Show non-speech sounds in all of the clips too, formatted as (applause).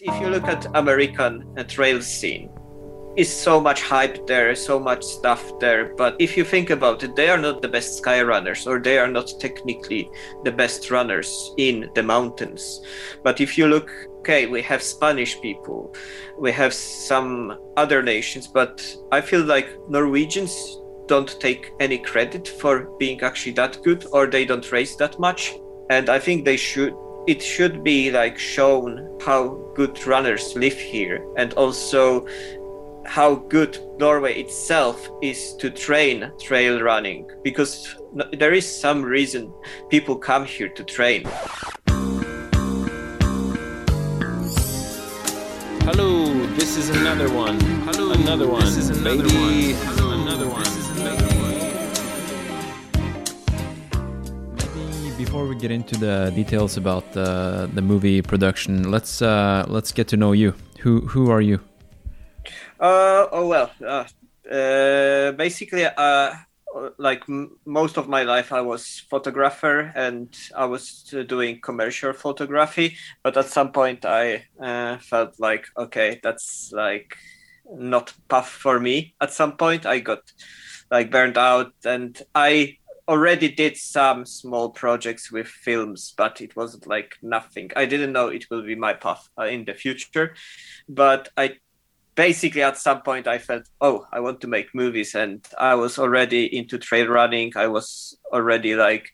If you look at American uh, trail scene, is so much hype there, so much stuff there. But if you think about it, they are not the best sky runners, or they are not technically the best runners in the mountains. But if you look, okay, we have Spanish people, we have some other nations, but I feel like Norwegians don't take any credit for being actually that good, or they don't race that much. And I think they should it should be like shown how good runners live here and also how good Norway itself is to train trail running because there is some reason people come here to train. Hello, this is another one. Hello, another one. This is another baby. one. Hello, another one. Before we get into the details about the the movie production, let's uh, let's get to know you. Who who are you? Uh, oh well, uh, uh, basically, uh, like most of my life, I was photographer and I was uh, doing commercial photography. But at some point, I uh, felt like, okay, that's like not path for me. At some point, I got like burned out, and I already did some small projects with films, but it wasn't like nothing. I didn't know it will be my path uh, in the future, but I basically at some point i felt oh i want to make movies and i was already into trail running i was already like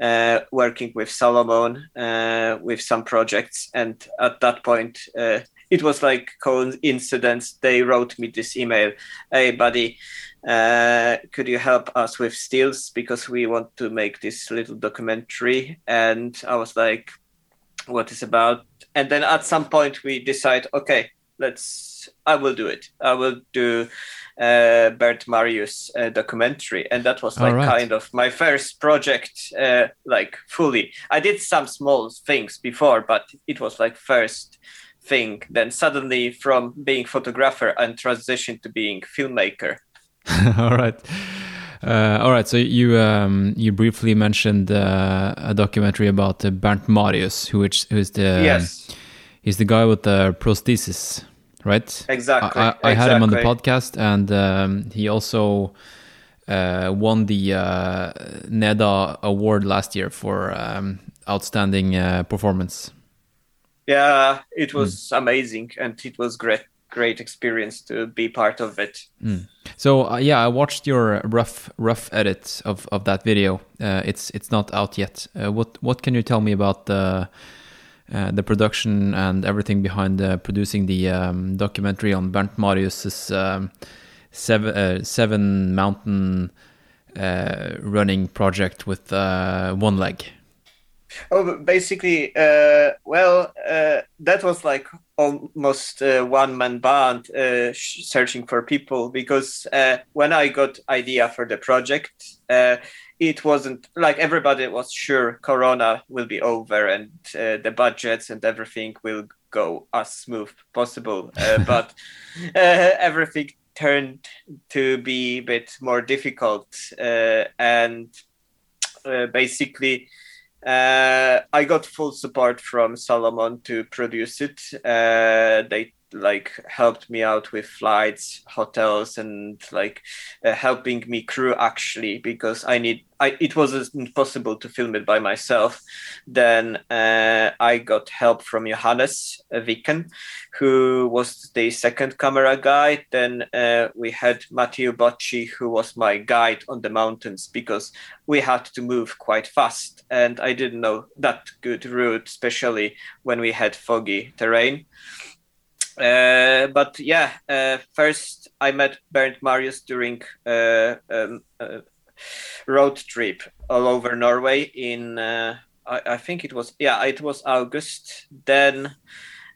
uh, working with salomon uh, with some projects and at that point uh, it was like coincidence they wrote me this email hey buddy uh, could you help us with stills because we want to make this little documentary and i was like what is about and then at some point we decide okay let's I will do it. I will do uh, Bernd Marius uh, documentary, and that was like right. kind of my first project, uh, like fully. I did some small things before, but it was like first thing. Then suddenly, from being photographer, and transition to being filmmaker. (laughs) all right. Uh, all right, so you um, you briefly mentioned uh, a documentary about uh, Bernd Marius, who which who is the yes. he's the guy with the prosthesis right? Exactly. I, I, exactly. had him on the podcast, and um, he also uh, won the uh, NEDA award last year for um, outstanding uh, performance. Yeah, it was mm. amazing, and it was great. Great experience to be part of it. Mm. So uh, yeah, I watched your rough rough edit of, of that video. Uh, it's it's not out yet. Uh, what what can you tell me about the uh, the production and everything behind uh, producing the um, documentary on Bernd Marius's um, seven, uh, seven mountain uh, running project with uh, one leg. Oh, basically, well, that was like almost one man band searching for people because when I got idea for the project it wasn't like everybody was sure corona will be over and uh, the budgets and everything will go as smooth possible uh, (laughs) but uh, everything turned to be a bit more difficult uh, and uh, basically uh, I got full support from Salomon to produce it. they like helped me out with flights hotels and like uh, helping me crew actually because i need I, it wasn't possible to film it by myself. Then uh, i got help from johannes viken who was the second camera guy. Then uh, we had matthew bocci who was my guide on the mountains because we had to move quite fast and i didn't know that good route especially when we had foggy terrain uh, but yeah, uh, first I met Bernd Marius during uh, um, a road trip all over Norway in uh, I, I, think it was yeah it was August. Then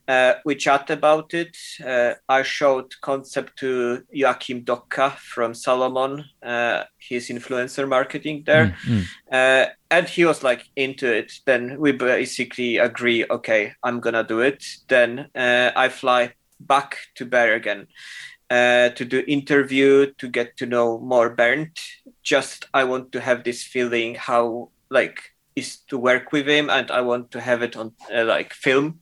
uh, we chat about it. Uh, I showed concept to Joachim Docka from Salomon, uh, his influencer marketing there, mm, mm. and he was like into it. Then we basically agree, okay, I'm gonna do it. Then uh, I fly back to Bergen. Uh, to do interview to get to know more Bernd. Just I want to have this feeling how like is to work with him, and I want to have it on uh, like film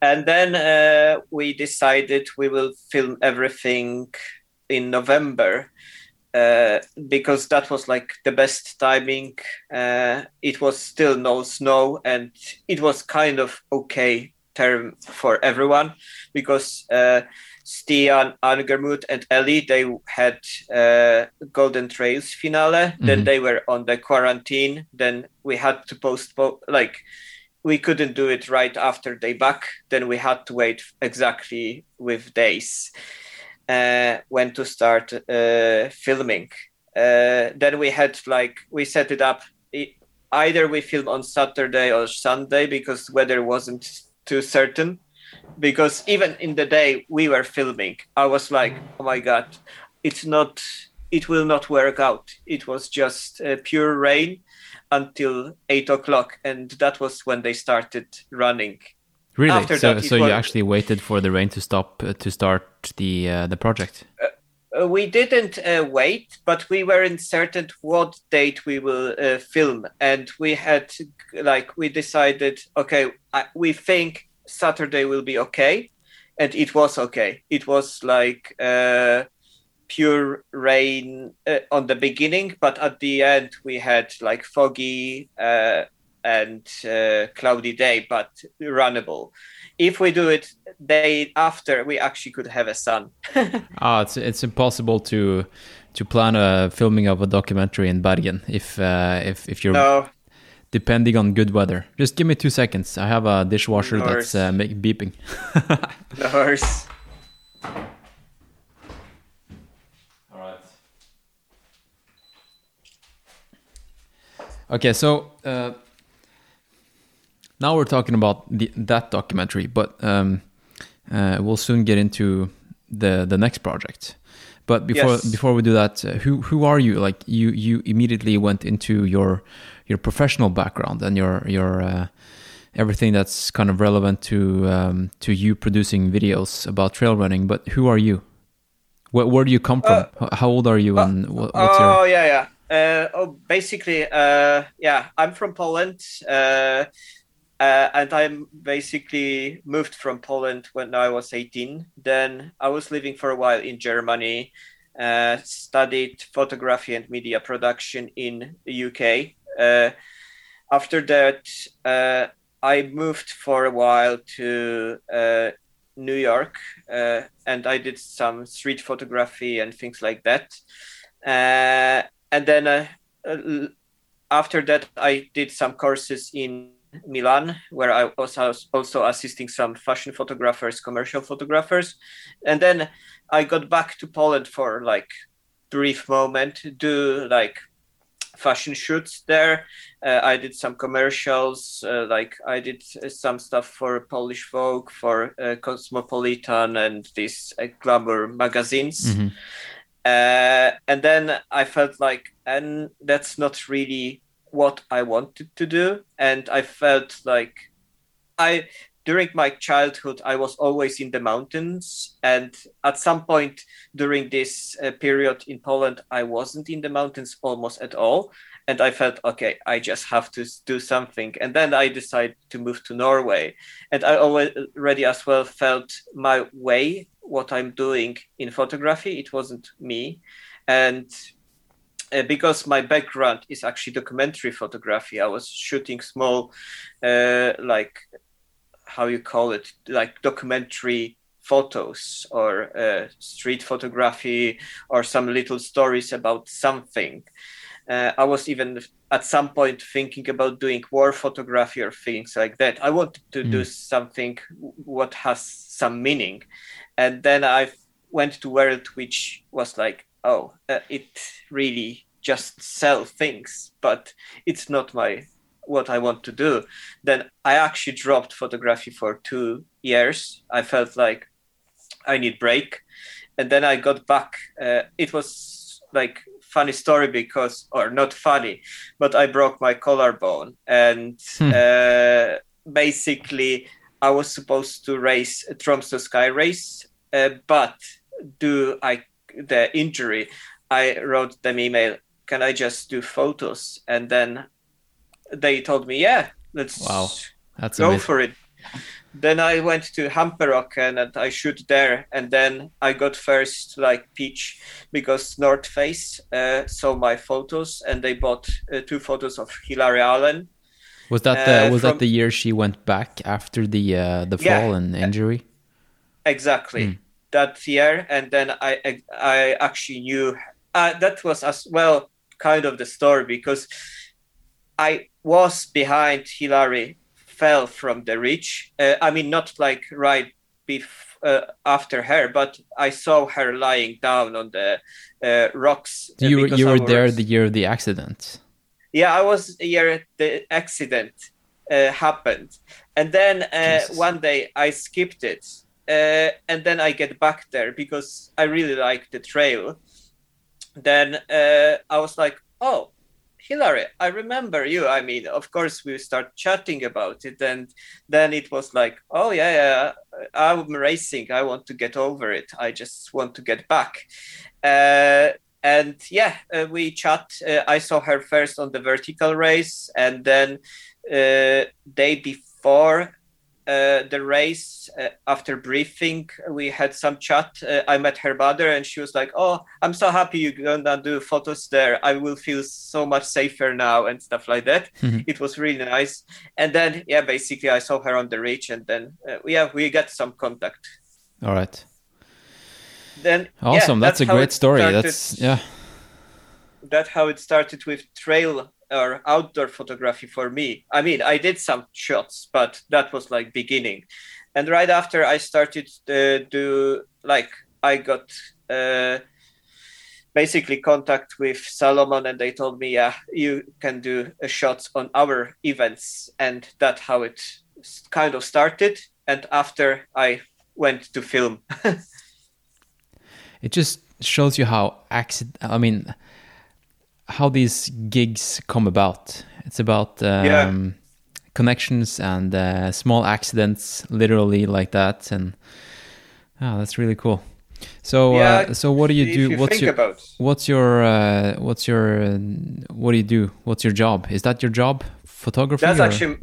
and then uh, we decided we will film everything in November uh, because that was like the best timing. Uh, it was still no snow, and it was kind of okay term for everyone because uh, Stian, Angermund, and Ellie they had uh, Golden Trails finale. Mm-hmm. Then they were on the quarantine. Then we had to postpone like we couldn't do it right after they back. Then we had to wait exactly with days uh, when to start uh, filming. Uh, then we had like we set it up. Either we film on Saturday or Sunday because weather wasn't too certain. Because even in the day we were filming, I was like, "Oh my god, it's not. It will not work out." It was just uh, pure rain until eight o'clock, and that was when they started running. Really? After so, that, so was... you actually waited for the rain to stop uh, to start the uh, the project? Uh, uh we didn't uh, wait, but we were uncertain what date we will uh, film, and we had like we decided, okay, I, we think Saturday will be okay, and it was okay. It was like pure rain uh, on the beginning, but at the end we had like foggy uh, and uh, cloudy day, but runnable. If we do it day after, we actually could have a sun. (laughs) ah, it's it's impossible to to plan a filming of a documentary in Bergen if uh, if if you're no. depending on good weather. Just give me two seconds. I have a dishwasher that's uh, make, beeping. (laughs) no Okay, so uh, now we're talking about the, that documentary, but um, uh, we'll soon get into the the next project. But before yes. before we do that, uh, who who are you? Like you you immediately went into your your professional background and your your uh, everything that's kind of relevant to um, to you producing videos about trail running. But who are you? Where, where do you come from? Uh, How old are you? And what, what's oh your... yeah yeah uh, oh, basically, uh, yeah, I'm from Poland, uh, uh, and I'm basically moved from Poland when I was 18. Then I was living for a while in Germany, uh, studied photography and media production in the UK. Uh, after that, I moved for a while to New York, and I did some street photography and things like that and then uh, uh, after that, I did some courses in Milan, where I was also assisting some fashion photographers, commercial photographers, and then I got back to Poland for like brief moment, do like fashion shoots there. Uh, I did some commercials, uh, like I did some stuff for Polish Vogue, for uh, Cosmopolitan, and these uh, glamour magazines. Mm-hmm. Uh, and then I felt like, and that's not really what I wanted to do. And I felt like I, during my childhood, I was always in the mountains. And at some point during this uh, period in Poland, I wasn't in the mountains almost at all. And I felt, okay, I just have to do something. And then I decided to move to Norway. And I already as well felt my way what I'm doing in photography. It wasn't me, and uh, because my background is actually documentary photography, I was shooting small, uh, like how you call it, like documentary photos or uh, street photography or some little stories about something. Uh, I was even at some point thinking about doing war photography or things like that. I wanted to mm. do something what has some meaning, and then I went to World, which was like, oh, uh, it really just sell things, but it's not my what I want to do. Then I actually dropped photography for two years. I felt like I need break, and then I got back. Uh, it was like funny story because, or not funny, but I broke my collarbone, and hmm. uh, basically I was supposed to race a Tromsø Sky Race, uh, but do I the injury? I wrote them email. Can I just do photos? And then they told me, yeah, let's wow, that's go amazing. for it. Then I went to Hamperokken and I shoot there, and then I got first like peach because North Face uh, saw my photos and they bought uh, two photos of Hillary Allen. Was that the Uh, was from- that the year she went back after the uh, the Yeah. fall and injury? Exactly that year, and then I I actually knew uh, that was as well kind of the story because I was behind Hillary, fell from the ridge. Uh, I mean, not like right bef- uh, after her, but I saw her lying down on the uh, rocks. uh, You were you were there the year of the accident. yeah, I was here. The accident uh, happened, and then uh, one day I skipped it, uh, and then I get back there because I really like the trail. Then uh, I was like, "Oh, Hillary, I remember you." I mean, of course, we start chatting about it, and then it was like, "Oh yeah, yeah, I'm racing. I want to get over it. I just want to get back." Uh, and yeah, uh, we chat. Uh, I saw her first on the vertical race, and then uh, day before uh, the race, uh, after briefing, we had some chat. Uh, I met her mother, and she was like, "Oh, I'm so happy you're gonna do photos there. I will feel so much safer now," and stuff like that. Mhm. It was really nice. And then, yeah, basically, I saw her on the reach, and then uh, yeah, we got some contact. All right. Then yeah, Awesome. that's, a great story. started. That's yeah. that's how it started with trail or outdoor photography for me. I mean, I did some shots, but that was like beginning. And right after I started to do like I got uh, basically contact with Salomon, and they told me, yeah, you can do a shots on our events, and that's how it kind of started. And after I went to film. (laughs) It just shows you how accident. I mean, how these gigs come about. It's about um, Yeah. connections and uh, small accidents, literally like that, and ah, that's really cool. So, uh, so what do you do? you what's your about what's your uh, what's your uh, what do you do? What's your job? Is that your job? Photography? That's or- actually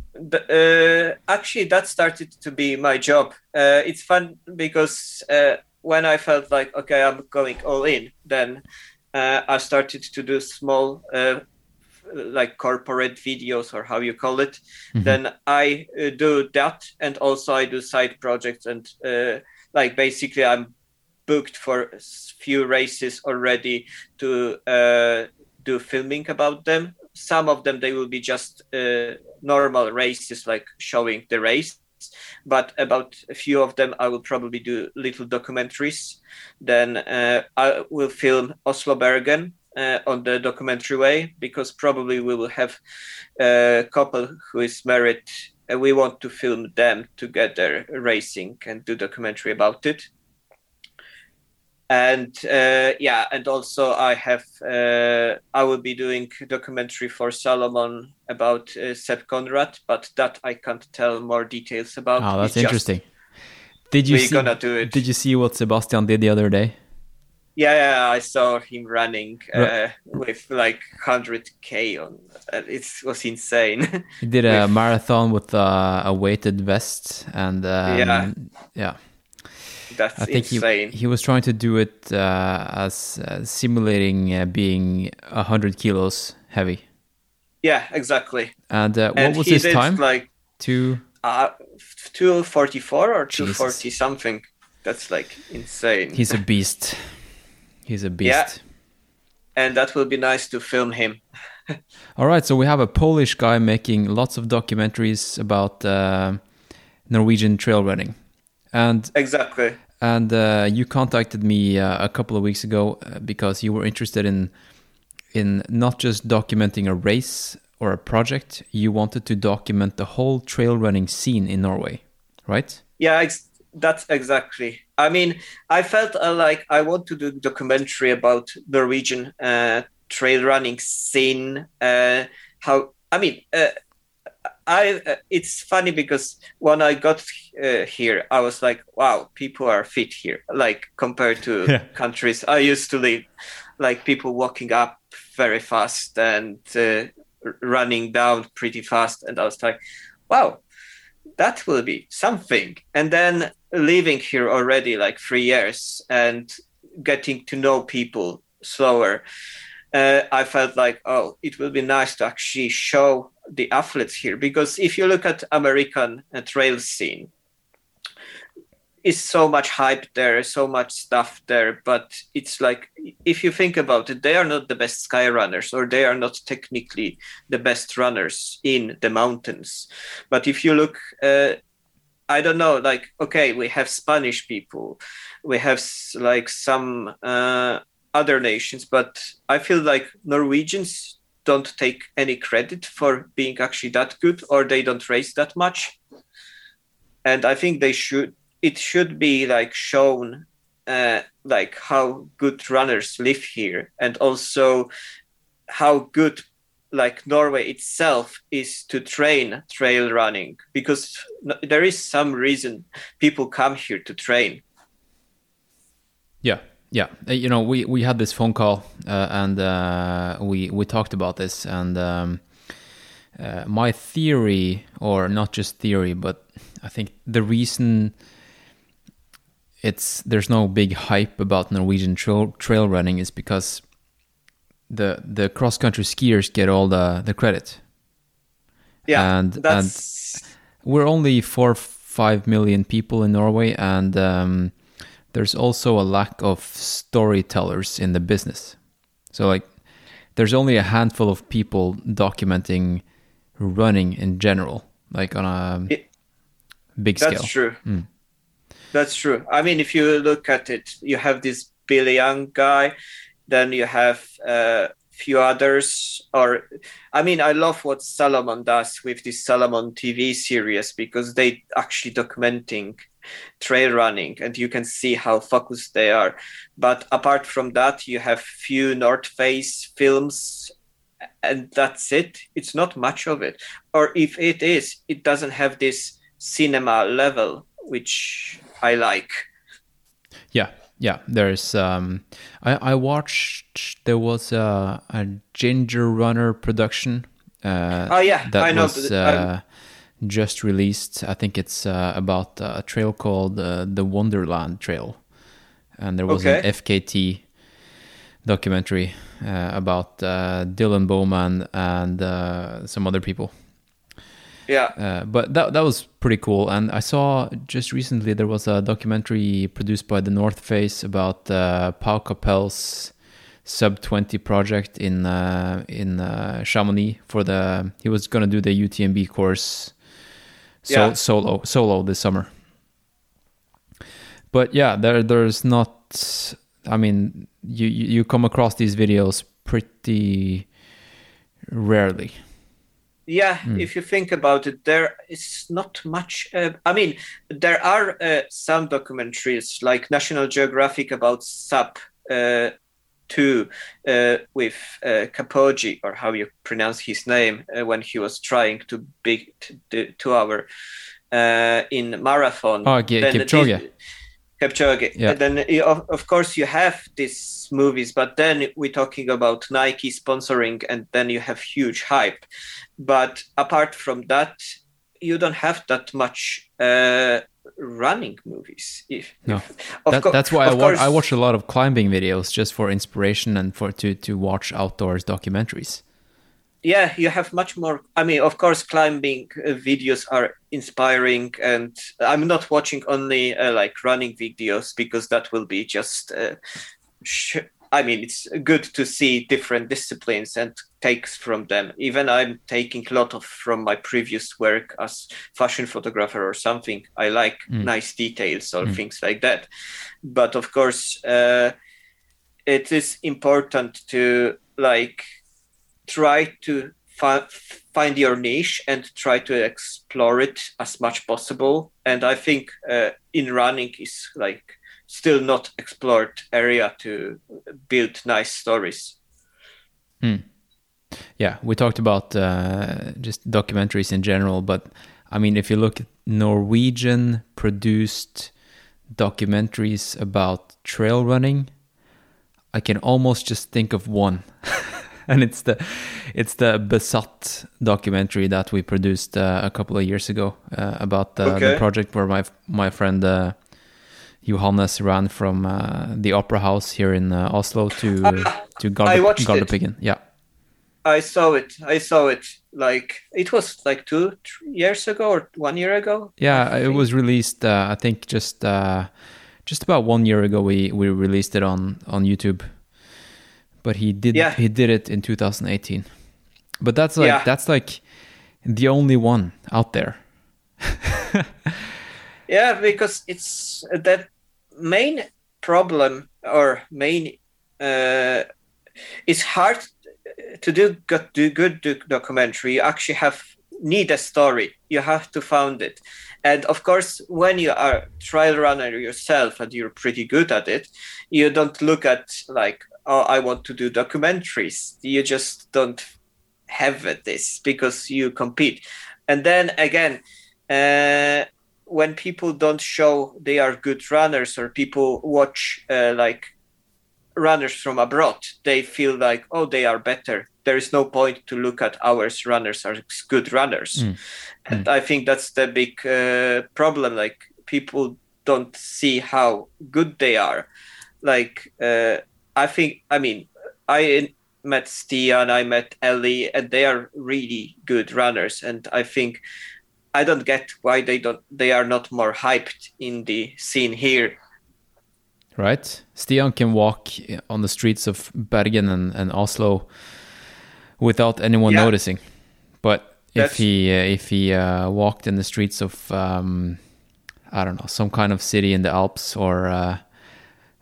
uh, actually that started to be my job. Uh, it's fun because uh, when I felt like okay, I'm going all in, then uh, I started to do small. Uh, like corporate videos or how you call it Mhm. then i uh, do that and also i do side projects and uh, like basically i'm booked for a few races already to uh, do filming about them some of them they will be just uh, normal races like showing the race but about a few of them i will probably do little documentaries. Then uh, i will film oslo bergen uh, on the documentary way because probably we will have a couple who is married and we want to film them together racing and do documentary about it and uh, yeah and also i have uh, i will be doing documentary for salomon about uh, Sepp Conrad, but that i can't tell more details about Oh, that's It's just- interesting. Did you we're see? gonna do it Did you see what Sebastian did the other day? yeah, yeah i saw him running uh, Right. with like 100k on uh, it was insane He did a (laughs) With- marathon with uh, a weighted vest, and um, Yeah. yeah. That's I think insane he he was trying to do it uh, as uh, simulating uh, being hundred kilos heavy. yeah exactly And uh, what and was his did time? like Two. uh 244 or Jesus. 240 something that's like insane He's a beast. He's a beast. Yeah. and that will be nice to film him (laughs) All right, so we have a Polish guy making lots of documentaries about uh, Norwegian trail running, and exactly and uh, you contacted me uh, a couple of weeks ago uh, because you were interested in in not just documenting a race or a project. You wanted to document the whole trail running scene in Norway, right? yeah ex- that's exactly i mean i felt uh, like i want to do a documentary about the norwegian uh, trail running scene uh, how i mean uh, i uh, it's funny because when i got uh, here i was like wow people are fit here like compared to (laughs) Yeah. countries i used to live like people walking up very fast and uh, running down pretty fast and i was like wow that will be something. And then living here already like three years and getting to know people slower, uh, I felt like, oh, it will be nice to actually show the athletes here. Because if you look at American uh, trail scene, is so much hype there, so much stuff there, but it's like if you think about it, they are not the best sky runners or they are not technically the best runners in the mountains. But if you look, uh, I don't know, like okay, we have Spanish people, we have like some uh, other nations, but I feel like Norwegians don't take any credit for being actually that good or they don't race that much. And i think they should it should be like shown uh, like how good runners live here and also how good like norway itself is to train trail running because there is some reason people come here to train. Yeah yeah uh, you know we we had this phone call uh, and uh, we we talked about this and um, uh, my theory or not just theory but i think the reason it's there's no big hype about Norwegian trail, trail running is because the the cross country skiers get all the the credit. Yeah, and that's... and we're only four five million people in Norway, and um, there's also a lack of storytellers in the business. So like, there's only a handful of people documenting running in general, like on a it, big scale. That's true. Mm. That's true. I mean, if you look at it, you have this Billy Yang guy, then you have a uh, few others. Or, I mean, I love what Salomon does with this Salomon TV series because they actually documenting trail running and you can see how focused they are. But apart from that, you have few North Face films and that's it. It's not much of it. Or if it is, it doesn't have this cinema level, which I like. Yeah, yeah. There's um, I I watched there was a, a Ginger Runner production. Uh, oh yeah, that I know. was uh, just released. I think it's uh, about a trail called uh, the Wonderland Trail, and there was okay. an FKT documentary uh, about uh, Dylan Bowman and uh, some other people. Yeah. Uh, but that that was pretty cool. And I saw just recently there was a documentary produced by the North Face about uh, Pau Capell's sub 20 project in uh, in uh, Chamonix for the he was going to do the UTMB course so, yeah. solo solo this summer. But yeah, there there's not I mean you you come across these videos pretty rarely yeah mm. if you think about it there is not much uh, i mean there are uh, some documentaries like national geographic about sap uh, 2 uh, with uh, or how you pronounce his name, uh, when he was trying to beat the two hour uh, in marathon. Oh, Kipchoge. Kipchoge. Yeah. And then, of, of course, you have these movies, but then we're talking about Nike sponsoring, and then you have huge hype. But apart from that, you don't have that much uh, running movies. If, no, if, that, co- that's why I, wa- I watch a lot of climbing videos just for inspiration and for to to watch outdoors documentaries yeah you have much more i mean of course climbing uh, videos are inspiring and i'm not watching only uh, like running videos because that will be just uh, sh- i mean it's good to see different disciplines and takes from them even i'm taking a lot of from my previous work as fashion photographer or something i like mm. nice details or mm. things like that but of course uh, it is important to like try to fi- find your niche and try to explore it as much possible. And I think uh, in running is like still not explored area to build nice stories. Hmm. Yeah, we talked about uh, just documentaries in general, but I mean, if you look at Norwegian produced documentaries about trail running, I can almost just think of one. (laughs) and it's the it's the Besat documentary that we produced uh, a couple of years ago uh, about the, Okay. the project where my my friend uh, Johannes ran from uh, the Opera House here in uh, Oslo to (laughs) to I watched it. Galdhøpiggen. Yeah, I saw it. I saw it. Like it was like two years ago or one year ago. yeah, it was released. Uh, I think just uh, just about one year ago. We we released it on on YouTube, but he did Yeah. he did it in 2018. But that's like Yeah. that's like the only one out there. (laughs) Yeah, because it's uh, that main problem or main. Uh, it's hard to do good, do good documentary. You actually have need a story. You have to found it, and of course, when you are trial runner yourself and you're pretty good at it, you don't look at like, oh, I want to do documentaries. You just don't have this because you compete, and then again. Uh, when people don't show they are good runners or people watch uh, like runners from abroad they feel like oh they are better. There is no point to look at ours runners are good runners. Mm. and i think that's the big uh, problem. Like people don't see how good they are. Like uh, i think i mean i met stian i met ellie and they are really good runners. And i think I don't get why they don't they are not more hyped in the scene here. right? Stian can walk on the streets of Bergen and, and Oslo without anyone Yeah. noticing. But if he uh, if he uh, walked in the streets of um, I don't know some kind of city in the Alps or uh,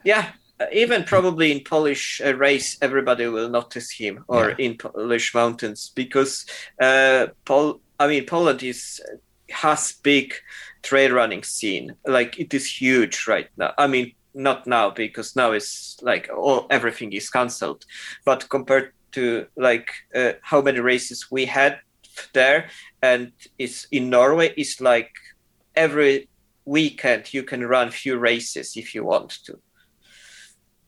Yeah, uh, even probably in Polish uh, race, everybody will notice him, or Yeah. in Polish mountains, because uh, Pol- I mean Poland is has big trail running scene. Like it is huge right now. I mean not now because now it's like all everything is cancelled, but compared to like uh, how many races we had there, and it's in Norway, it's like every weekend you can run few races if you want to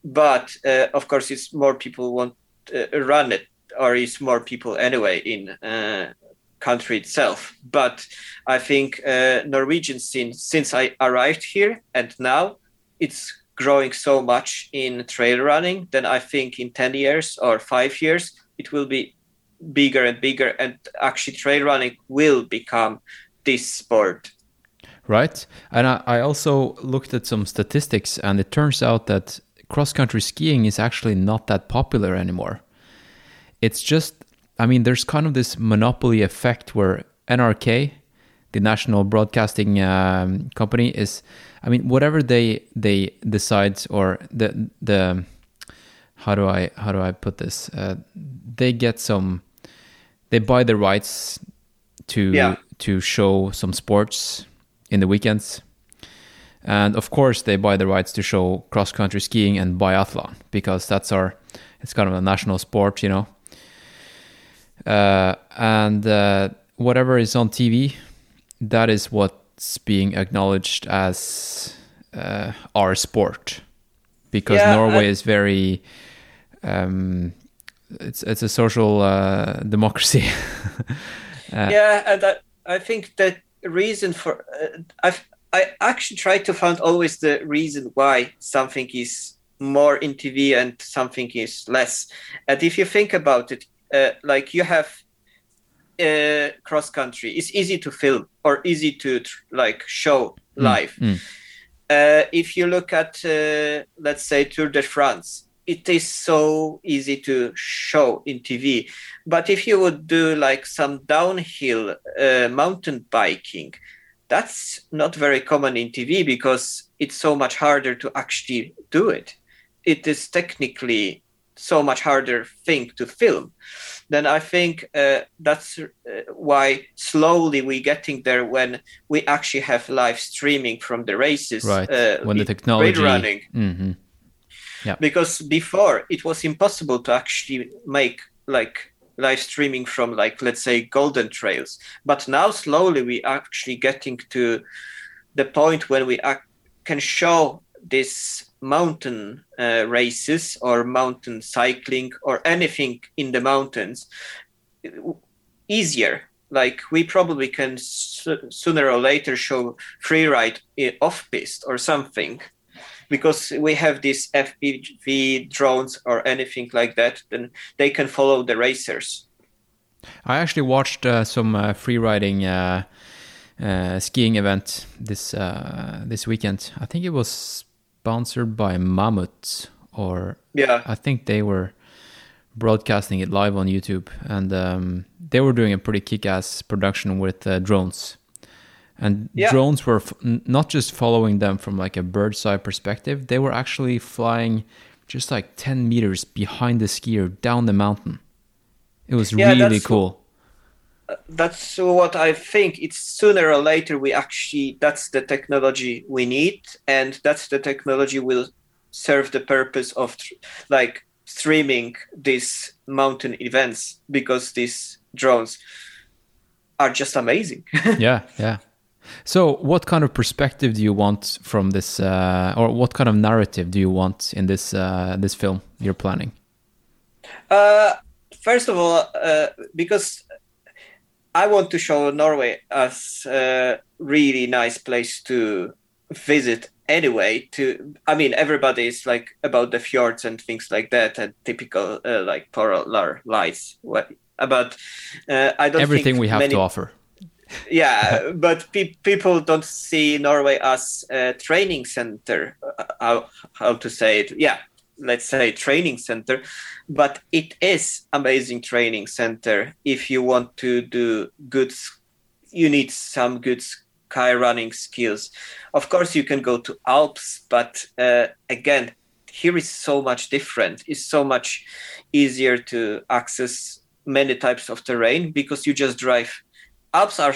but uh, of course it's more people want uh, run it or it's more people anyway in uh, country itself but i think uh, norwegian scene since i arrived here and now it's growing so much in trail running then i think in 10 years or 5 years it will be bigger and bigger and actually trail running will become this sport right? And I, I also looked at some statistics, and it turns out that cross country skiing is actually not that popular anymore. It's just, I mean, there's kind of this monopoly effect where NRK, the national broadcasting um, company, is, I mean, whatever they they decide or the the how do I how do I put this? Uh, they get some, they buy the rights to Yeah. to show some sports in the weekends. And of course, they buy the rights to show cross country skiing and biathlon because that's our, it's kind of a national sport, you know. Uh, and uh, whatever is on TV, that is what's being acknowledged as uh, our sport because Yeah, Norway I- is very, um, it's it's a social uh, democracy. (laughs) Uh, yeah and I, I think the reason for uh, i've i actually try to find always the reason why something is more in tv and something is less and if you think about it uh, like you have uh, cross country it's easy to film or easy to tr- like show live. Mm. uh, if you look at uh, let's say tour de france it is so easy to show in tv but if you would do like some downhill uh, mountain biking that's not very common in tv because it's so much harder to actually do it. It is technically so much harder thing to film then i think uh, that's uh, why slowly we're getting there when we actually have live streaming from the races right. uh, when the technology. running Mhm. because before it was impossible to actually make like live streaming from like let's say golden trails but now slowly we are actually getting to the point when we ac- can show this mountain uh, races or mountain cycling or anything in the mountains easier. Like we probably can sooner or later show free ride off piste or something. Because we have these fpv drones or anything like that then they can follow the racers. I actually watched uh, some uh, free riding uh, uh skiing event this uh, this weekend. I think it was sponsored by Mammut, or yeah, I think they were broadcasting it live on YouTube, and um, they were doing a pretty kick-ass production with uh, drones. And yeah. drones were f- not just following them from like a bird's eye perspective; they were actually flying just like ten meters behind the skier down the mountain. It was yeah, really cool that's what I think. It's sooner or later we actually that's the technology we need, and that's the technology will serve the purpose of like streaming these mountain events because these drones are just amazing. (laughs) yeah, yeah. So, what kind of perspective do you want from this, uh, or what kind of narrative do you want in this uh, this film you're planning? Uh, first of all, uh, because I want to show Norway as a really nice place to visit anyway to i mean everybody is like about the fjords and things like that and typical uh, like polar lights. What about uh, i don't everything we have many, to offer. Yeah (laughs) but pe- people don't see norway as a training center uh, how, how to say it. Yeah let's say training center but it is amazing training center. If you want to do good you need some good sky running skills. Of course you can go to alps but uh, again here is so much different. It's so much easier to access many types of terrain because you just drive. Alps are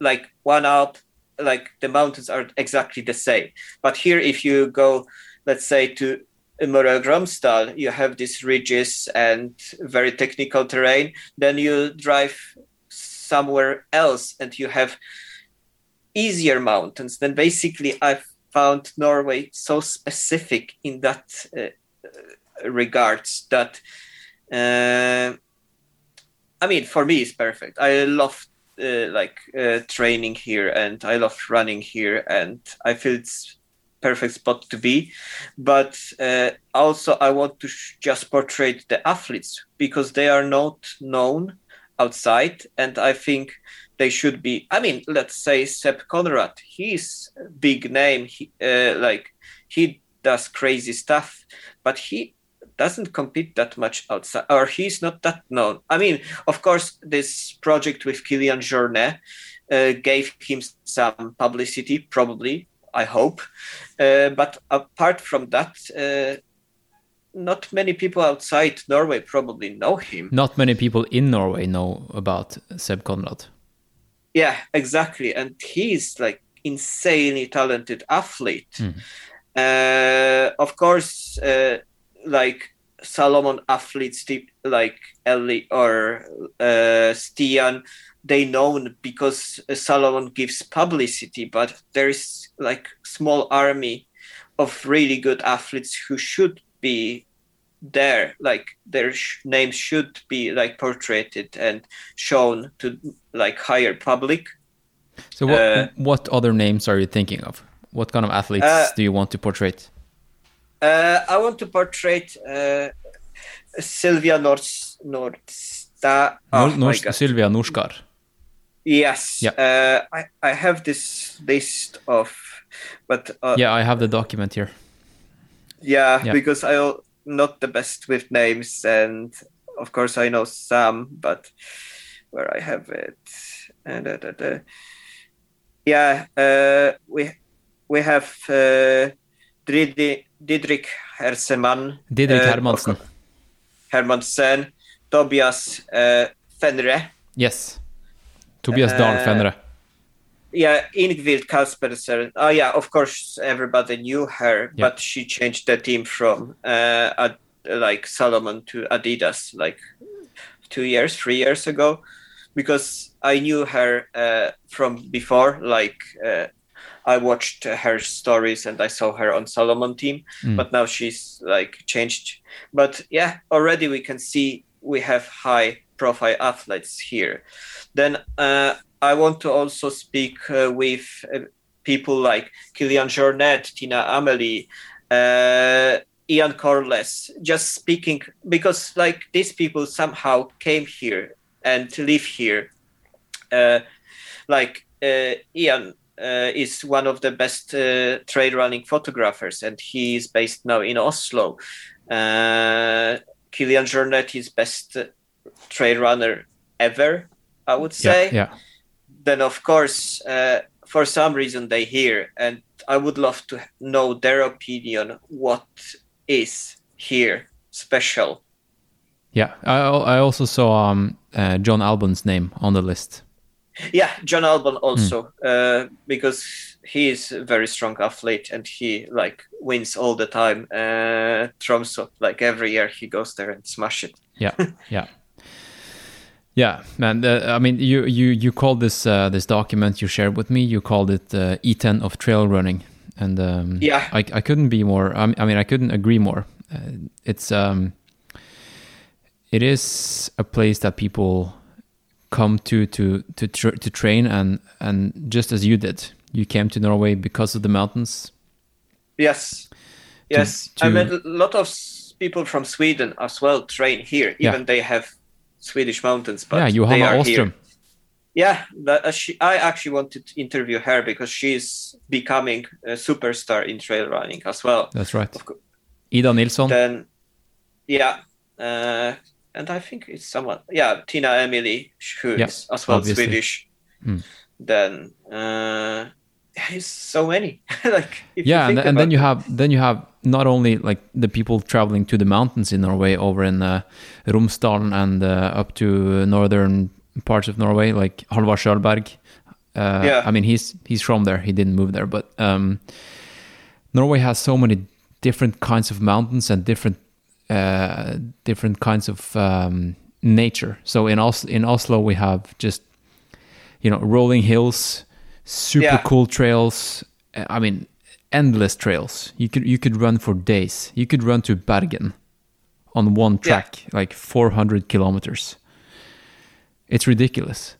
like one alp like the mountains are exactly the same. But here if you go let's say to in Møre you have these ridges and very technical terrain. Then you drive somewhere else and you have easier mountains. Then basically, I found Norway so specific in that uh, regards that. Uh, I mean, for me, it's perfect. I love uh, like uh, training here, and I love running here, and I feel it's perfect spot to be. But uh, also, I want to sh- just portray the athletes because they are not known outside, and I think they should be. I mean, let's say Sepp Konrad, he's big name. He, uh, like he does crazy stuff, but he doesn't compete that much outside, or he's not that known. I mean, of course, this project with Kilian Jornet uh, gave him some publicity, probably, I hope. Uh, but apart from that, uh, not many people outside Norway probably know him. Not many people in Norway know about Seb Konrad. Yeah, exactly, and he's like insanely talented athlete. Mm. Uh, of course, uh, like Salomon athletes like Ellie or uh, Stian they known because Salomon gives publicity, but there is like small army of really good athletes who should be there like their sh- names should be like portrayed and shown to like higher public. So what uh, what other names are you thinking of? What kind of athletes uh, do you want to portray uh, i want to portray uh, sylvia Nords Nordsta oh Nord- Sylvia Nordskar Yes. Yeah. Uh, I I have this list of, but uh, yeah, I have the document here. Yeah, yeah. because I'm not the best with names, and of course I know some, but where I have it, and uh, uh, yeah, uh, we we have uh, Didrik Hersemann, Didrik Hermansen, Hermansen, Tobias uh, Fenre. Yes. Tobias Dahl Fenre. Yeah, Ingvild Kaspersen. Oh yeah, of course everybody knew her, yeah. but she changed the team from uh, Ad, like Salomon to Adidas like two years, three years ago, because I knew her uh, from before, like uh, I watched her stories and I saw her on Salomon team, Mm. but now she's like changed. But yeah, already we can see we have high profile athletes here. Then uh, I want to also speak uh, with uh, people like Kilian Jornet, Tina Amelie, uh, Ian Corless, just speaking because like these people somehow came here and to live here. Uh, like uh, Ian uh, is one of the best uh, trail running photographers, and he is based now in Oslo. Uh, Kilian Jornet is best uh, trail runner ever, I would say. Yeah, yeah. Then of course, uh, for some reason they hear, and I would love to know their opinion. What is here special? Yeah, I I also saw um, uh, Jon Albon's name on the list. Yeah, Jon Albon also, uh, because he is a very strong athlete and he like wins all the time. Uh, Tromsø, like every year he goes there and smash it. Yeah, (laughs) yeah, yeah, man. The, I mean, you you you called this uh, this document you shared with me. You called it uh, E10 of trail running, and um, Yeah. I I couldn't be more. I mean, I, mean, I couldn't agree more. Uh, it's um, it is a place that people come to to to tr- to train, and and just as you did, you came to Norway because of the mountains. Yes, yes. to- I met a lot of people from Sweden as well train here. Yeah. Even they have Swedish mountains, but yeah, they Johanna are Åström. here. Yeah, that, uh, she, I actually wanted to interview her because she's becoming a superstar in trail running as well. That's right. Ida Nilsson. Then, yeah, uh, and I think it's someone. Yeah, Tina Emelie, who is Yeah, as well obviously. Swedish. Mm. Then, uh, there's so many. (laughs) like, if yeah, and, and then you have then you have not only like the people traveling to the mountains in Norway over in uh, Romsdalen and uh, up to northern parts of Norway, like Hallvard Schjølberg. Uh, Yeah. I mean he's he's from there. He didn't move there, but um, Norway has so many different kinds of mountains and different uh, different kinds of um, nature. So in Oslo, in Oslo we have just you know rolling hills, super Yeah. cool trails. uh, I mean, endless trails. You could you could run for days. You could run to Bergen on one Yeah. track, like 400 kilometers. It's ridiculous.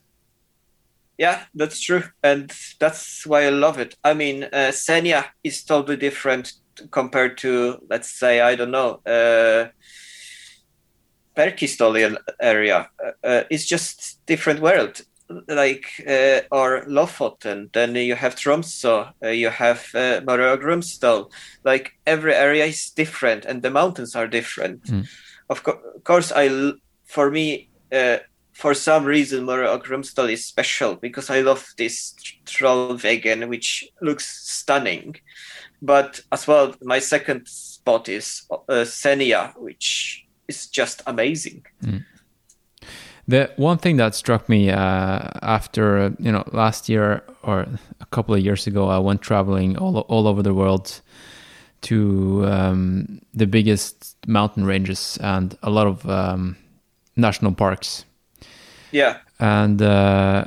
Yeah, that's true, and that's why I love it. I mean, uh, Senja is totally different compared to, let's say, I don't know, uh, Preikestolen area. Uh, uh, it's just different world. Like uh, or Lofoten, then you have Tromsø, uh, you have uh, og Like every area is different, and the mountains are different. Mm. Of co- course, I l- for me. Uh, for some reason Møre og Romsdal is special because I love this Trollveggen, which looks stunning. But as well, my second spot is uh, Senja, which is just amazing. The one thing that struck me uh, after you know last year or a couple of years ago, I went traveling all all over the world to um, the biggest mountain ranges and a lot of um, national parks. Yeah, And uh,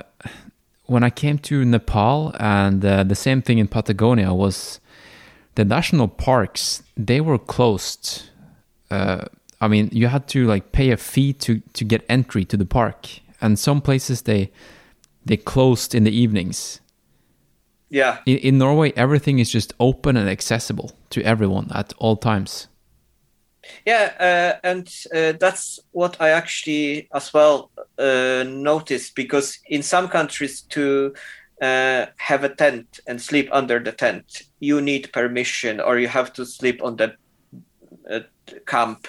when I came to Nepal, and uh, the same thing in Patagonia was the national parks. They were closed. Uh, I mean, you had to like pay a fee to to get entry to the park, and some places they they closed in the evenings. yeah, In, in Norway, everything is just open and accessible to everyone at all times. yeah, uh, and uh, that's what I actually as well uh, noticed because in some countries to uh, have a tent and sleep under the tent, you need permission or you have to sleep on the uh, camp.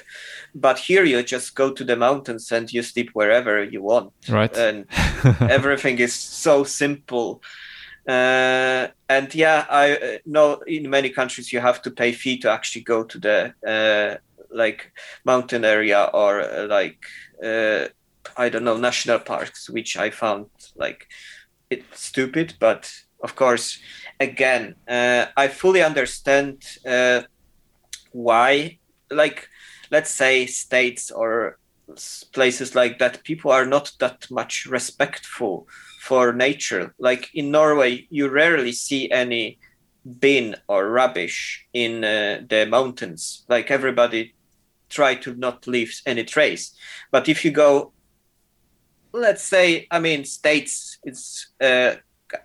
But here you just go to the mountains and you sleep wherever you want. Right. and (laughs) everything is so simple uh, and yeah i uh, know in many countries you have to pay fee to actually go to the uh, like mountain area or uh, like uh, i don't know national parks which i found like it's stupid but of course again uh, i fully understand uh, why like let's say states or places like that, people are not that much respectful for nature. Like in Norway, you rarely see any bin or rubbish in uh, the mountains. Like everybody try to not leave any trace. But if you go, let's say, I mean, states, it's uh,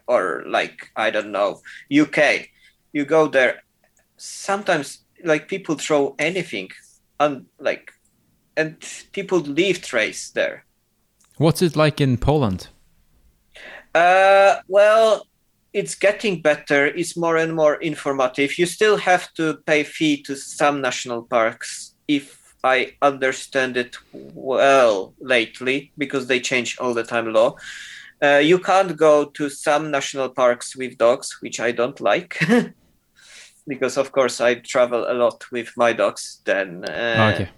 or like I don't know, UK, you go there. Sometimes like people throw anything, and like, and people leave trace there. What's it like in Poland? Uh, well, it's getting better. It's more and more informative. You still have to pay fee to some national parks, if I understand it well lately, because they change all the time law. Uh, you can't go to some national parks with dogs, which I don't like, (laughs) because of course I travel a lot with my dogs. Then, uh, okay.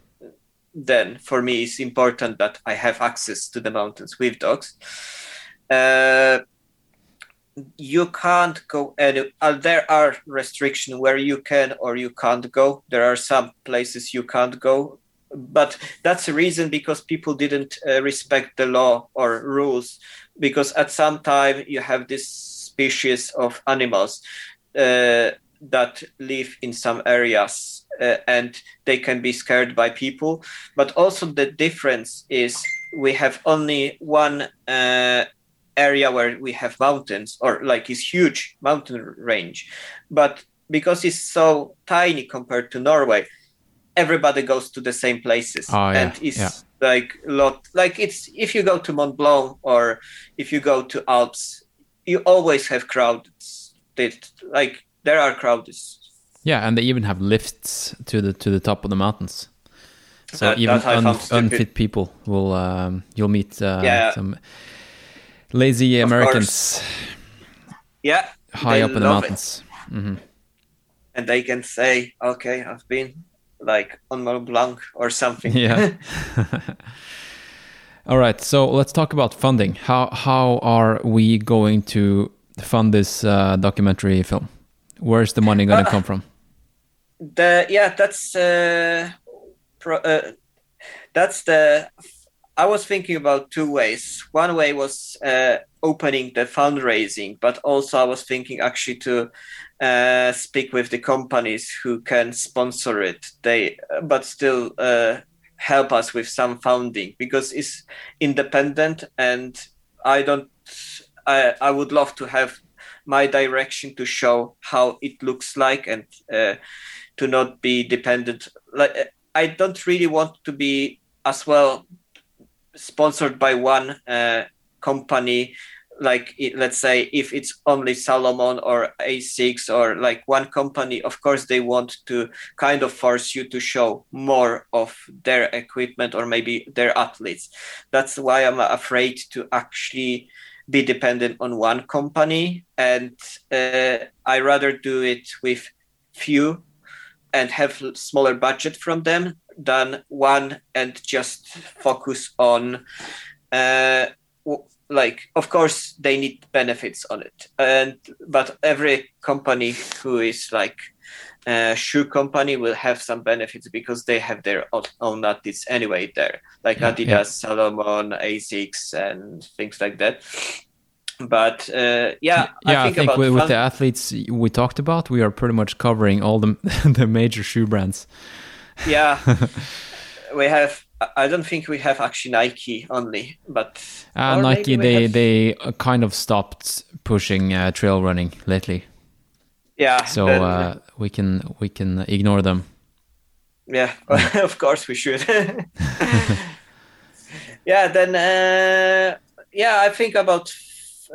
then for me it's important that I have access to the mountains with dogs. Uh, you can't go any. Uh, there are restrictions where you can or you can't go. There are some places you can't go, but that's the reason because people didn't uh, respect the law or rules. Because at some time you have this species of animals uh, that live in some areas uh, and they can be scared by people. But also the difference is we have only one uh, area where we have mountains or like this huge mountain range. But because it's so tiny compared to Norway, everybody goes to the same places Oh, yeah, and it's yeah. Like a lot like it's if you go to Mont Blanc or if you go to Alps, you always have crowds. That like there are crowds. Yeah, and they even have lifts to the to the top of the mountains. So That- even that un, unfit people will um, you'll meet uh, Yeah. some lazy Of Americans Yeah, high up in the mountains. hmm and they can say, "Okay, I've been like on Mont Blanc or something." Yeah. (laughs) (laughs) All right, so let's talk about funding. How how are we going to fund this uh, documentary film? Where's the money going to Uh, come from? (laughs) the yeah that's uh, pro, uh that's the i was thinking about two ways one way was uh, opening the fundraising but also i was thinking actually to uh, speak with the companies who can sponsor it. They but still uh, help us with some funding because it's independent and i don't i i would love to have my direction to show how it looks like and uh, to not be dependent. Like i don't really want to be as well sponsored by one uh, company like let's say if it's only salomon or asics or like one company of course they want to kind of force you to show more of their equipment or maybe their athletes. That's why i'm afraid to actually be dependent on one company. And uh, i rather do it with few and have smaller budget from them than one and just focus on uh, like of course they need benefits on it and but every company who is like a shoe company will have some benefits because they have their own, athletes anyway there like Yeah, adidas yeah. salomon asics and things like that but uh, yeah yeah, I think, about with, with fun- the athletes we talked about, we are pretty much covering all the (laughs) the major shoe brands. yeah (laughs) we have i don't think we have actually nike only but Uh, Nike, they have- they uh, kind of stopped pushing uh, trail running lately, yeah so uh, we can we can ignore them. yeah. (laughs) of course we should. (laughs) Yeah then uh, yeah i think about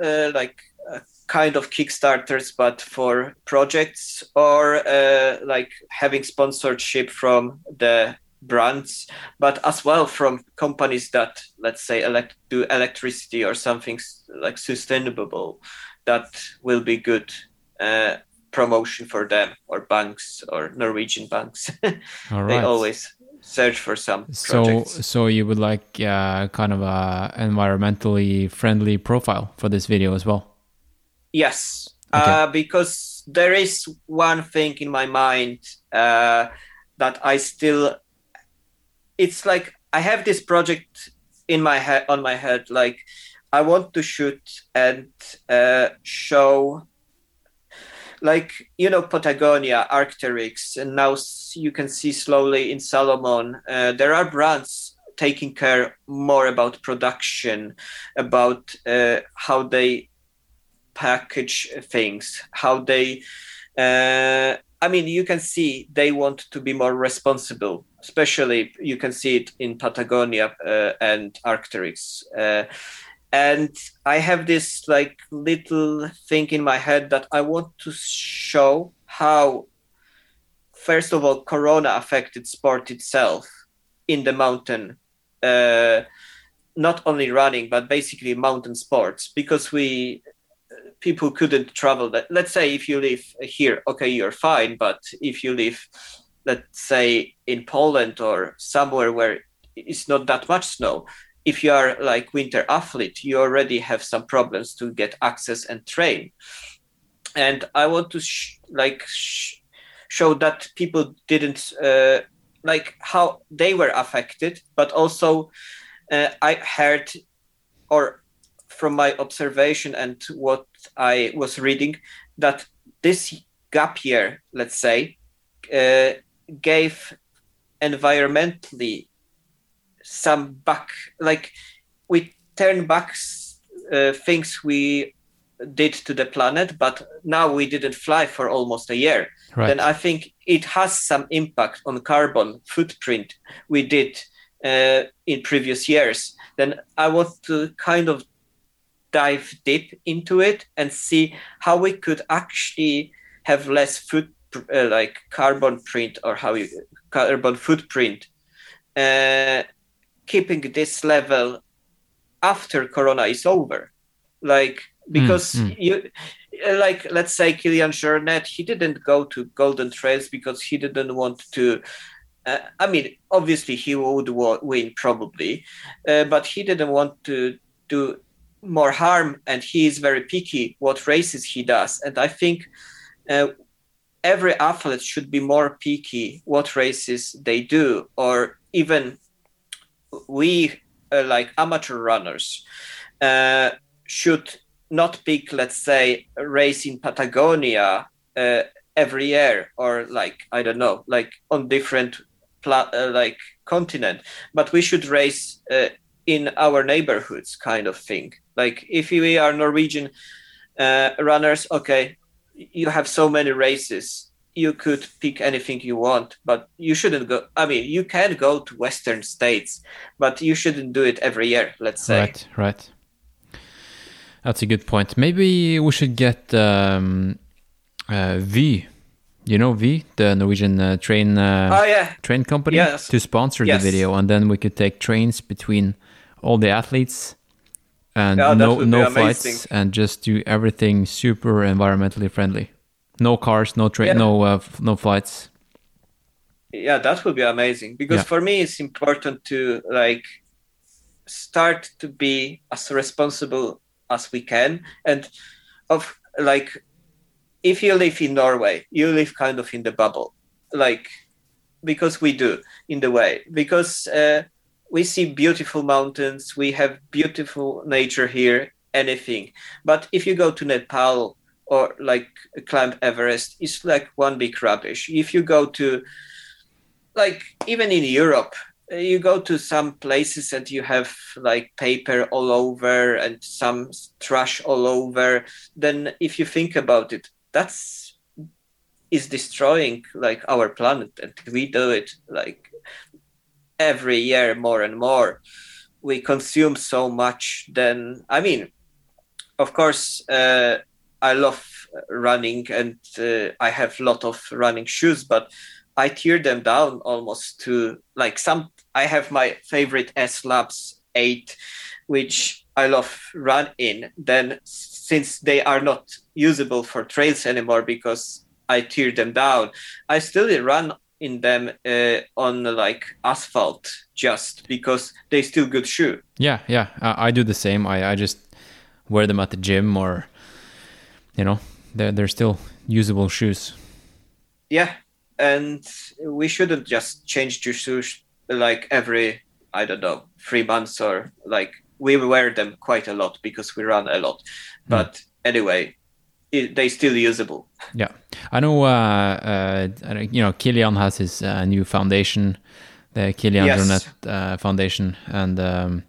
uh, like uh, kind of kickstarters but for projects or uh, like having sponsorship from the brands but as well from companies that let's say elect- do electricity or something like sustainable that will be good uh, promotion for them or banks or norwegian banks (laughs) All they always search for some So projects. so you would like uh, kind of a environmentally friendly profile for this video as well. yes, Okay. uh, because there is one thing in my mind uh, that I still. It's like I have this project in my head on my head like I want to shoot and uh, show like you know Patagonia, Arc'teryx, and now you can see slowly in Salomon uh, there are brands taking care more about production, about uh, how they package things, how they. Uh, I mean, you can see they want to be more responsible. Especially, you can see it in Patagonia uh, and Arc'teryx. Uh, and i have this like little thing in my head that i want to show how first of all corona affected sport itself in the mountain uh, not only running but basically mountain sports because we people couldn't travel that let's say if you live here okay you're fine but if you live let's say in poland or somewhere where it's not that much snow if you are like winter athlete you already have some problems to get access and train. And i want to sh- like sh- show that people didn't uh, like how they were affected but also uh, i heard or from my observation and what i was reading that this gap year let's say uh, gave environmentally some back like we turn back uh, things we did to the planet but now we didn't fly for almost a year right. then i think it has some impact on carbon footprint we did uh, in previous years then i want to kind of dive deep into it and see how we could actually have less foot uh, like carbon print or how you carbon footprint uh, keeping this level after corona is over like because mm, mm. you like let's say Kilian Jornet he didn't go to golden trails because he didn't want to uh, I mean obviously he would win probably uh, but he didn't want to do more harm and he is very picky what races he does and I think uh, every athlete should be more picky what races they do or even we uh, like amateur runners uh, should not pick let's say a race in patagonia uh, every year or like i don't know like on different pla- uh, like continent. But we should race uh, in our neighborhoods kind of thing. Like if we are norwegian uh, runners okay you have so many races you could pick anything you want, but you shouldn't go. I mean, you can go to Western states, but you shouldn't do it every year. Let's say. Right, right. That's a good point. Maybe we should get um, uh, Vy. You know v the Norwegian uh, train uh, oh, yeah. train company, yes. to sponsor yes. the video, and then we could take trains between all the athletes and yeah, no no flights, and just do everything super environmentally friendly. No cars, no train, yeah. no uh, no flights. Yeah, that would be amazing because yeah. for me it's important to like start to be as responsible as we can and of like if you live in Norway, you live kind of in the bubble, like because we do in the way because uh, we see beautiful mountains, we have beautiful nature here, anything. But if you go to Nepal or like climb Everest it's like one big rubbish. If you go to like even in Europe, you go to some places and you have like paper all over and some trash all over, then if you think about it, that's is destroying like our planet and we do it like every year more and more we consume so much then i mean of course uh, I love running and uh, I have a lot of running shoes, but I tear them down almost to like some. I have my favorite S Labs 8, which I love run in. Then, since they are not usable for trails anymore because I tear them down, I still run in them uh, on like asphalt just because they still good shoe. Yeah, yeah, I, I do the same. I, I just wear them at the gym or you know they're they're still usable shoes. Yeah, and we shouldn't just change your shoes like every I don't know three months or like we wear them quite a lot because we run a lot. Hmm. But anyway, it, they still usable. Yeah, I know. Uh, uh, you know, Kilian has his uh, new foundation, the Kilian Yes. Jornet uh, Foundation, and um,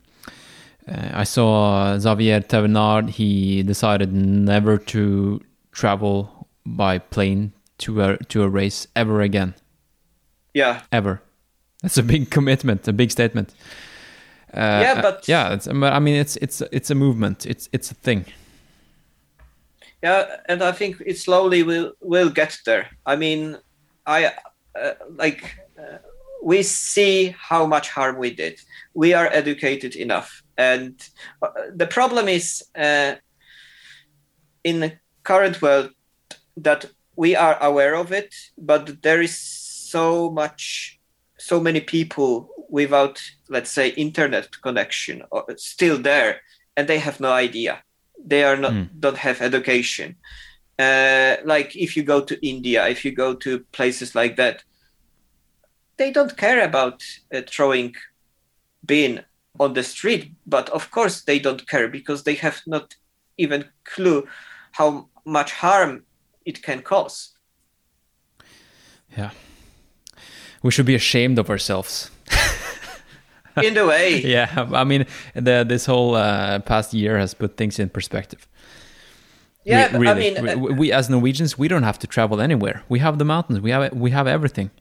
uh, I saw Xavier Thévenard. He decided never to travel by plane to a to a race ever again, Yeah, ever. That's a big commitment, a big statement. Uh, Yeah, but- yeah, it's, I mean, it's it's it's a movement. It's it's a thing. Yeah, and I think it slowly will will get there. I mean, I uh, like uh, we see how much harm we did. We are educated enough, and uh, the problem is uh, in the current world that we are aware of it, but there is so much, so many people without, let's say, internet connection or still there, and they have no idea. They are not Mm. don't have education. Uh, like if you go to India, if you go to places like that, they don't care about uh, throwing bin on the street. But of course, they don't care because they have not even clue how much harm it can cause. Yeah, we should be ashamed of ourselves. In a way, (laughs) yeah i mean the this whole uh, past year has put things in perspective. Yeah. Re- I mean, we, uh, we as norwegians we don't have to travel anywhere. We have the mountains. We have we have everything.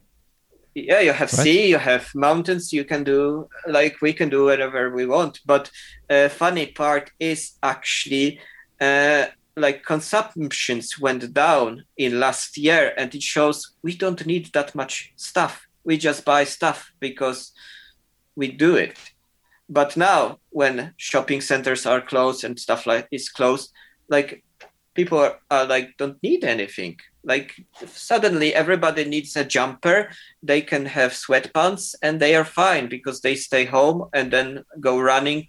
Yeah you have Right. sea you have mountains you can do like we can do whatever we want. But uh, funny part is actually uh, like consumptions went down in last year and it shows we don't need that much stuff. We just buy stuff because we do it. But now when shopping centers are closed and stuff like is closed like people are, are like don't need anything. Like suddenly everybody needs a jumper they can have sweatpants and they are fine because they stay home and then go running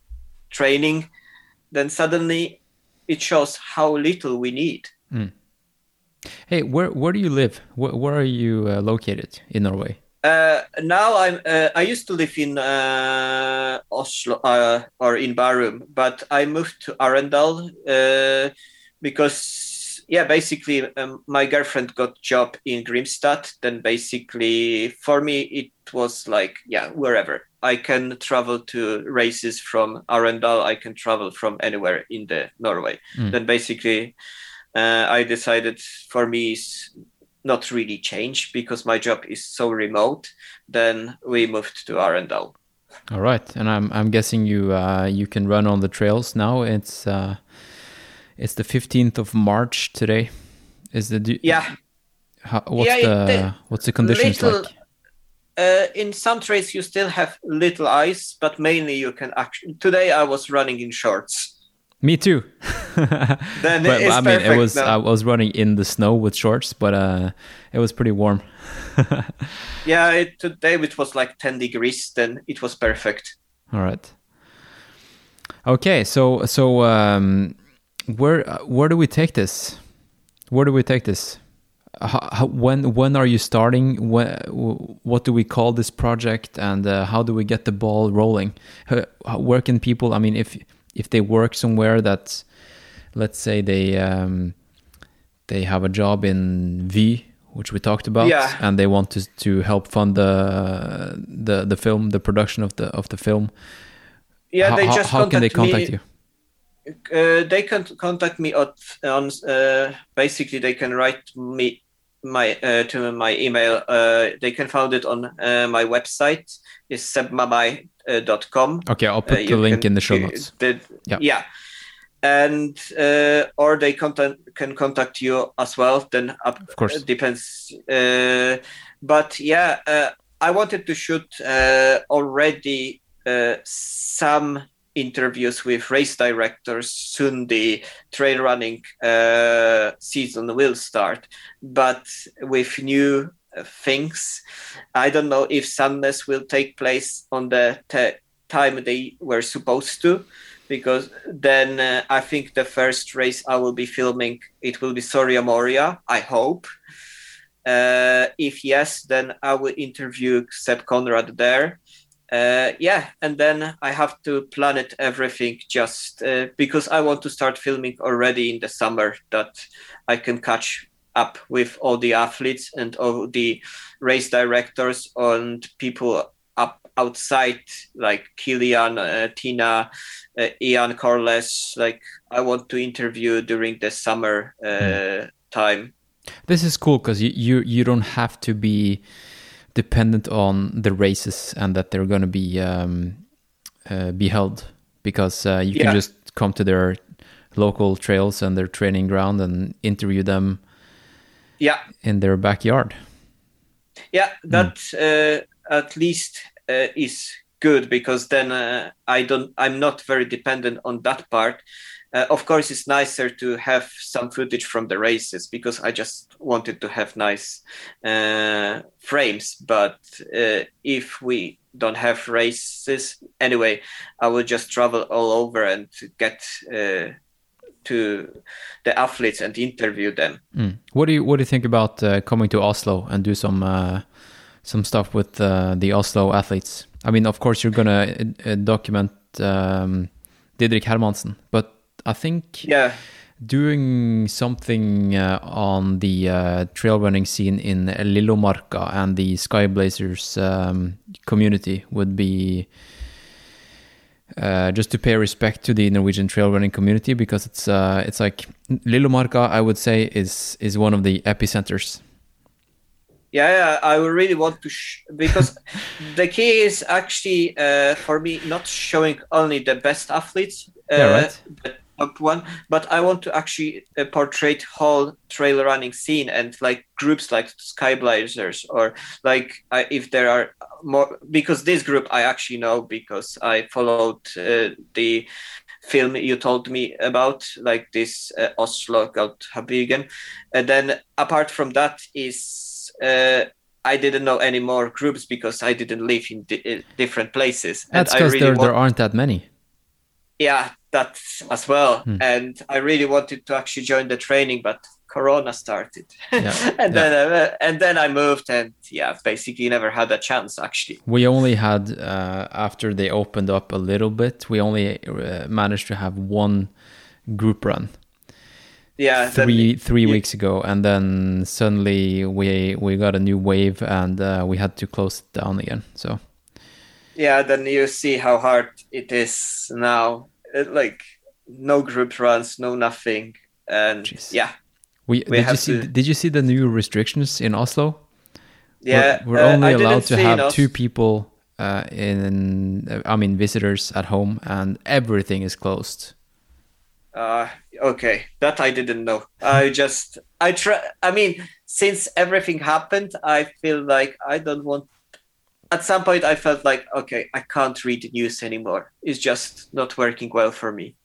training. Then suddenly it shows how little we need. Hey where where do you live? Where, where are you uh, located in norway uh, now i'm uh, i used to live in uh, oslo uh, or in Bærum but i moved to arendal uh, because yeah basically um, my girlfriend got job in grimstad then basically for me it was like yeah wherever i can travel to races from arendal i can travel from anywhere in the norway Mm. then basically uh, i decided for me is not really change because my job is so remote then we moved to arendal. All right and i'm i'm guessing you uh, you can run on the trails now. It's uh it's the 15th of march today. Is the do, yeah. How, what's Yeah, the the what's the conditions little- like? uh, in some trails you still have little ice but mainly you can actually today i was running in shorts Me too. (laughs) Then but I mean, it was now. I was running in the snow with shorts, but uh, it was pretty warm. (laughs) yeah it, today it was like 10 degrees then it was perfect All right. Okay, so so um, where where do we take this? Where do we take this? How, how, when when are you starting? When, what do we call this project, and uh, how do we get the ball rolling? Where can people? I mean, if if they work somewhere that, let's say they um, they have a job in Vy, which we talked about, Yeah. and they want to to help fund the the the film, the production of the of the film. yeah how, they how- just how can they contact me. you? uh, they can contact me at, on uh, basically they can write me my uh, to my email uh, they can find it on uh, my website is sebmamai.com Okay, I'll put Uh, the link can- in the show notes. the- Yeah. yeah and uh, or they contact can contact you as well then up Of course. it depends uh, but yeah uh, i wanted to shoot uh, already uh, some interviews with race directors soon the trail running uh, season will start but with new uh, things i don't know if Sandnes will take place on the te- time they were supposed to because then uh, I think the first race I will be filming it will be Soria Moria. I hope. Uh, if yes, then I will interview Seb Conrad there, uh, yeah, and then I have to plan it everything just uh, because I want to start filming already in the summer that I can catch up with all the athletes and all the race directors and people up outside like Kilian, uh, Tina, uh, Ian Corless. Like I want to interview during the summer mm. time. This is cool because you, you you don't have to be dependent on the races and that they're going to be um, uh, be held because uh, you yeah. can just come to their local trails and their training ground and interview them yeah in their backyard yeah that mm. uh, at least uh, is good because then uh, i don't i'm not very dependent on that part uh, of course, it's nicer to have some footage from the races because I just wanted to have nice uh, frames. But uh, if we don't have races anyway, I will just travel all over and get uh, to the athletes and interview them. Mm. What do you What do you think about uh, coming to Oslo and do some uh, some stuff with the Oslo athletes? I mean, of course, you're gonna document. Um, Didrik Hermansen, but I think yeah, doing something uh, on the uh, trail running scene in Lillomarka and the Skyblazers um, community would be uh, just to pay respect to the Norwegian trail running community because it's uh, it's like Lillomarka I would say is is one of the epicenters. Yeah, yeah I really want to sh- because (laughs) the key is actually uh, for me not showing only the best athletes, yeah, uh, right. but top one, but I want to actually uh, portray whole trail running scene and like groups like Skyblazers or like if there are more because this group I actually know because I followed uh, the film you told me about like this uh, Oslo Goldhabigen and then apart from that is uh, I didn't know any more groups because I didn't live in di- different places. That's because really there, want... there aren't that many. Yeah, that as well. Hmm. And I really wanted to actually join the training, but Corona started, yeah. (laughs) and yeah. then uh, and then I moved, and yeah, basically never had a chance. Actually, we only had uh, after they opened up a little bit, we only uh, managed to have one group run. Yeah, three three weeks ago, and then suddenly we we got a new wave, and uh, we had to close it down again. So yeah, then you see how hard it is now it, like no group runs, no nothing, and Jeez. yeah. We, we did you see? To... Did you see the new restrictions in Oslo? Yeah, we're, we're uh, only allowed to have two people uh, in. I mean, visitors at home, and everything is closed. Uh, okay, that I didn't know. I (laughs) just I try. I mean, since everything happened, I feel like I don't want at some point I felt like, okay, I can't read the news anymore. It's just not working well for me.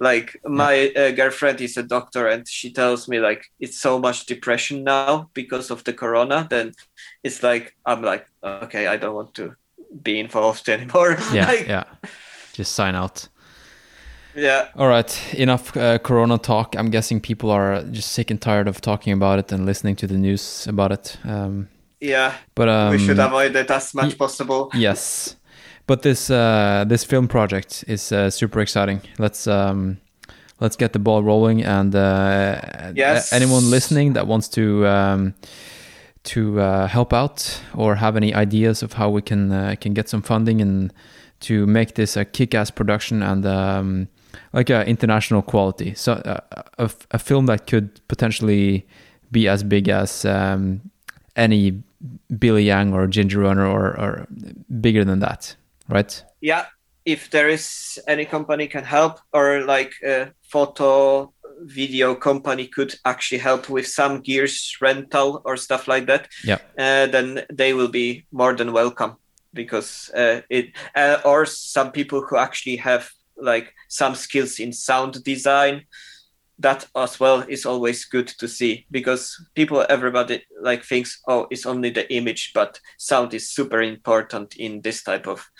Like my uh, girlfriend is a doctor, and she tells me like it's so much depression now because of the corona. Then it's like I'm like, okay, I don't want to be involved (laughs) anymore. Yeah, like, yeah. Just sign out. Yeah. All right. Enough uh, Corona talk. I'm guessing people are just sick and tired of talking about it and listening to the news about it. Um, yeah, but um, we should avoid it as much possible. Yes, but this uh, this film project is uh, super exciting. Let's um, let's get the ball rolling, and uh, yes. anyone listening that wants to um, to uh, help out or have any ideas of how we can uh, can get some funding and to make this a kick-ass production and um, like a international quality. So uh, a, a, film that could potentially be as big as um, any Billy Yang or Ginger Runner or, or bigger than that, right? Yeah. If there is any company can help or like a photo video company could actually help with some gears rental or stuff like that, yeah, uh, then they will be more than welcome because uh, it uh, or some people who actually have like some skills in sound design that as well is always good to see because people everybody like thinks oh it's only the image but sound is super important in this type of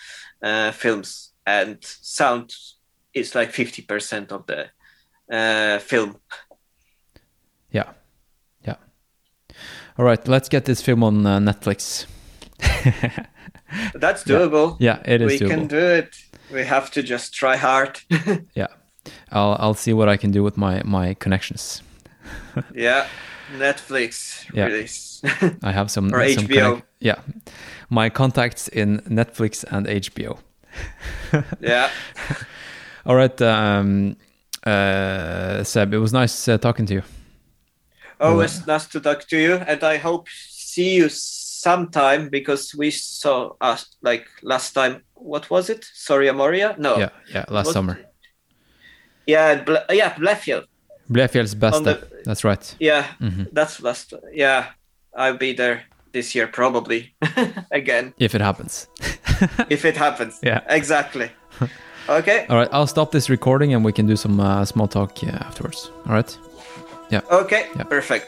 uh, films and sound is like 50% of the uh, film yeah yeah all right let's get this film on uh, netflix (laughs) That's doable. Yeah, it is we doable. can do it. We have to just try hard. (laughs) Yeah, I'll I'll see what I can do with my my connections. (laughs) yeah, Netflix Yeah. release. (laughs) I have some Or some HBO. yeah, my contacts in Netflix and HBO. (laughs) yeah. All right, um, uh, Seb, it was nice uh, talking to you. Always nice to talk to you, and I hope see you sometime because we saw us like last time. What was it? Soria Moria? No. Yeah, yeah, last What- summer. Yeah, Ble- yeah, Blefjell. Blefjell's best. The- That's right. Yeah, Mhm. that's last. Yeah, I'll be there this year probably (laughs) again If it happens. (laughs) if it happens. Yeah. exactly. (laughs) Okay. All right, I'll stop this recording and we can do some uh, small talk uh, afterwards. All right. Yeah. Okay. Yeah. Perfect.